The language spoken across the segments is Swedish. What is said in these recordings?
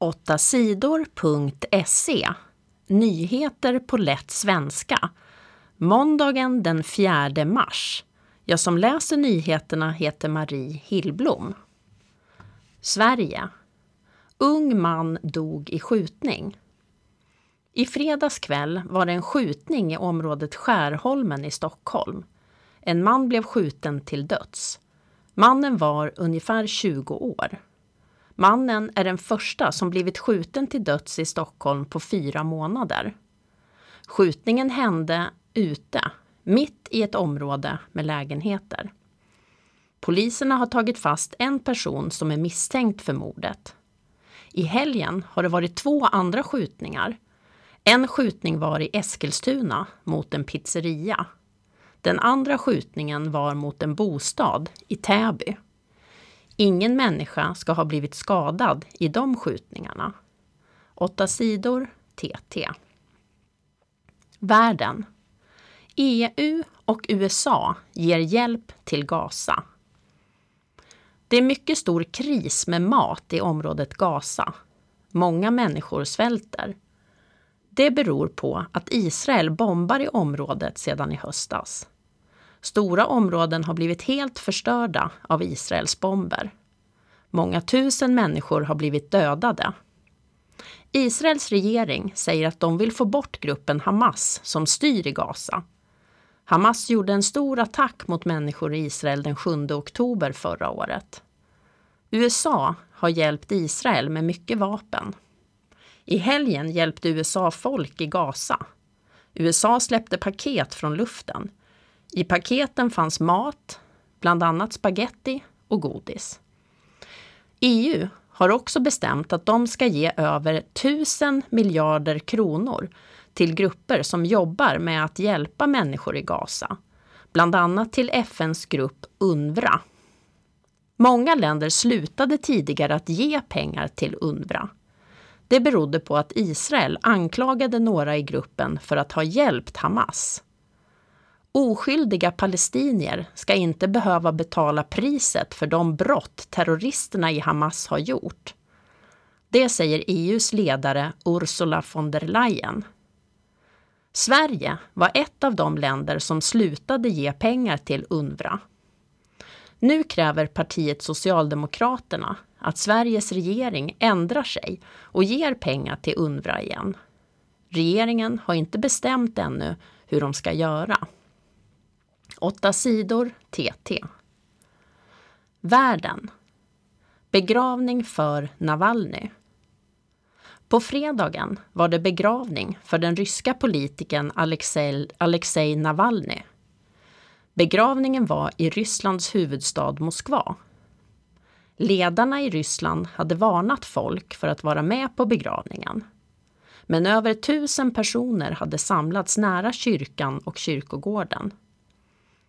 8 sidor.se Nyheter på lätt svenska. Måndagen den 4 mars. Jag som läser nyheterna heter Marie Hillblom. Sverige. Ung man dog i skjutning. I fredags kväll var det en skjutning i området Skärholmen i Stockholm. En man blev skjuten till döds. Mannen var ungefär 20 år. Mannen är den första som blivit skjuten till döds i Stockholm på fyra månader. Skjutningen hände ute, mitt i ett område med lägenheter. Poliserna har tagit fast en person som är misstänkt för mordet. I helgen har det varit två andra skjutningar. En skjutning var i Eskilstuna mot en pizzeria. Den andra skjutningen var mot en bostad i Täby. Ingen människa ska ha blivit skadad i de skjutningarna. Åtta sidor TT. Världen. EU och USA ger hjälp till Gaza. Det är mycket stor kris med mat i området Gaza. Många människor svälter. Det beror på att Israel bombar i området sedan i höstas. Stora områden har blivit helt förstörda av Israels bomber. Många tusen människor har blivit dödade. Israels regering säger att de vill få bort gruppen Hamas som styr i Gaza. Hamas gjorde en stor attack mot människor i Israel den 7 oktober förra året. USA har hjälpt Israel med mycket vapen. I helgen hjälpte USA folk i Gaza. USA släppte paket från luften. I paketen fanns mat, bland annat spaghetti och godis. EU har också bestämt att de ska ge över 1000 miljarder kronor till grupper som jobbar med att hjälpa människor i Gaza. Bland annat till FNs grupp UNRWA. Många länder slutade tidigare att ge pengar till UNRWA. Det berodde på att Israel anklagade några i gruppen för att ha hjälpt Hamas. Oskyldiga palestinier ska inte behöva betala priset för de brott terroristerna i Hamas har gjort. Det säger EUs ledare Ursula von der Leyen. Sverige var ett av de länder som slutade ge pengar till UNRWA. Nu kräver partiet Socialdemokraterna att Sveriges regering ändrar sig och ger pengar till UNRWA igen. Regeringen har inte bestämt ännu hur de ska göra. 8 sidor TT. Världen. Begravning för Navalny. På fredagen var det begravning för den ryska politikern Alexej, Alexej Navalny. Begravningen var i Rysslands huvudstad Moskva. Ledarna i Ryssland hade varnat folk för att vara med på begravningen. Men över tusen personer hade samlats nära kyrkan och kyrkogården.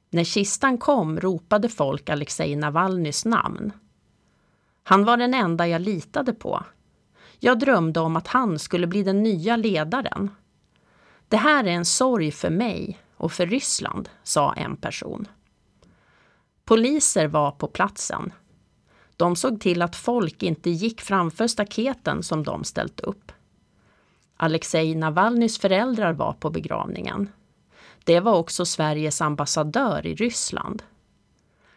När kistan kom ropade folk Alexej Navalnys namn. Han var den enda jag litade på. Jag drömde om att han skulle bli den nya ledaren. Det här är en sorg för mig och för Ryssland, sa en person. Poliser var på platsen. De såg till att folk inte gick framför staketen som de ställt upp. Alexej Navalnys föräldrar var på begravningen. Det var också Sveriges ambassadör i Ryssland.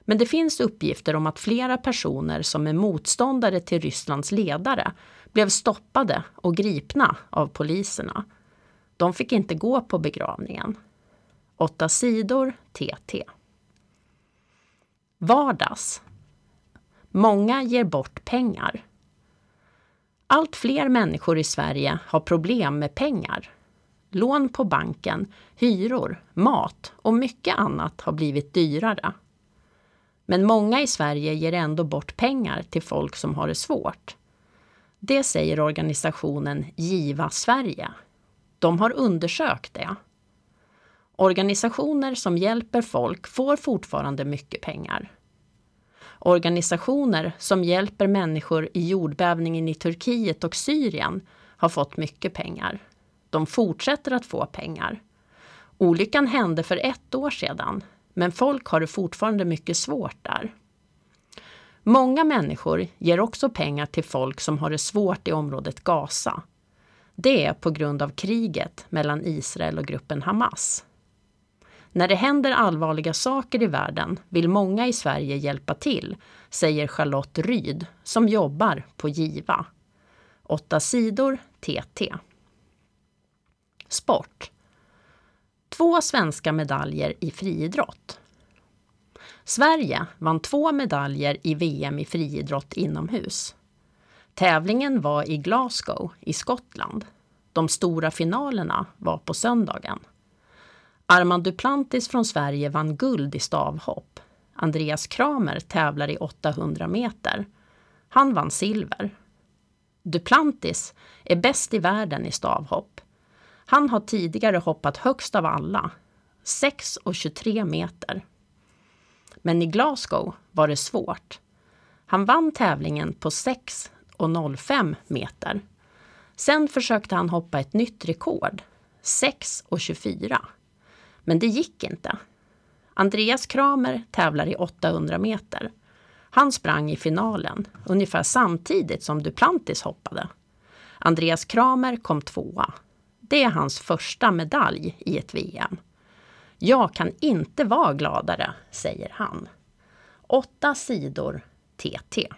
Men det finns uppgifter om att flera personer som är motståndare till Rysslands ledare blev stoppade och gripna av poliserna. De fick inte gå på begravningen. Åtta sidor TT. Vardags. Många ger bort pengar. Allt fler människor i Sverige har problem med pengar lån på banken, hyror, mat och mycket annat har blivit dyrare. Men många i Sverige ger ändå bort pengar till folk som har det svårt. Det säger organisationen Giva Sverige. De har undersökt det. Organisationer som hjälper folk får fortfarande mycket pengar. Organisationer som hjälper människor i jordbävningen i Turkiet och Syrien har fått mycket pengar. De fortsätter att få pengar. Olyckan hände för ett år sedan, men folk har det fortfarande mycket svårt där. Många människor ger också pengar till folk som har det svårt i området Gaza. Det är på grund av kriget mellan Israel och gruppen Hamas. När det händer allvarliga saker i världen vill många i Sverige hjälpa till, säger Charlotte Ryd som jobbar på Giva. Åtta sidor TT. Sport. Två svenska medaljer i friidrott. Sverige vann två medaljer i VM i friidrott inomhus. Tävlingen var i Glasgow i Skottland. De stora finalerna var på söndagen. Armand Duplantis från Sverige vann guld i stavhopp. Andreas Kramer tävlar i 800 meter. Han vann silver. Duplantis är bäst i världen i stavhopp. Han har tidigare hoppat högst av alla, 6,23 meter. Men i Glasgow var det svårt. Han vann tävlingen på 6,05 meter. Sen försökte han hoppa ett nytt rekord, 6,24. Men det gick inte. Andreas Kramer tävlar i 800 meter. Han sprang i finalen ungefär samtidigt som Duplantis hoppade. Andreas Kramer kom tvåa. Det är hans första medalj i ett VM. Jag kan inte vara gladare, säger han. Åtta sidor TT.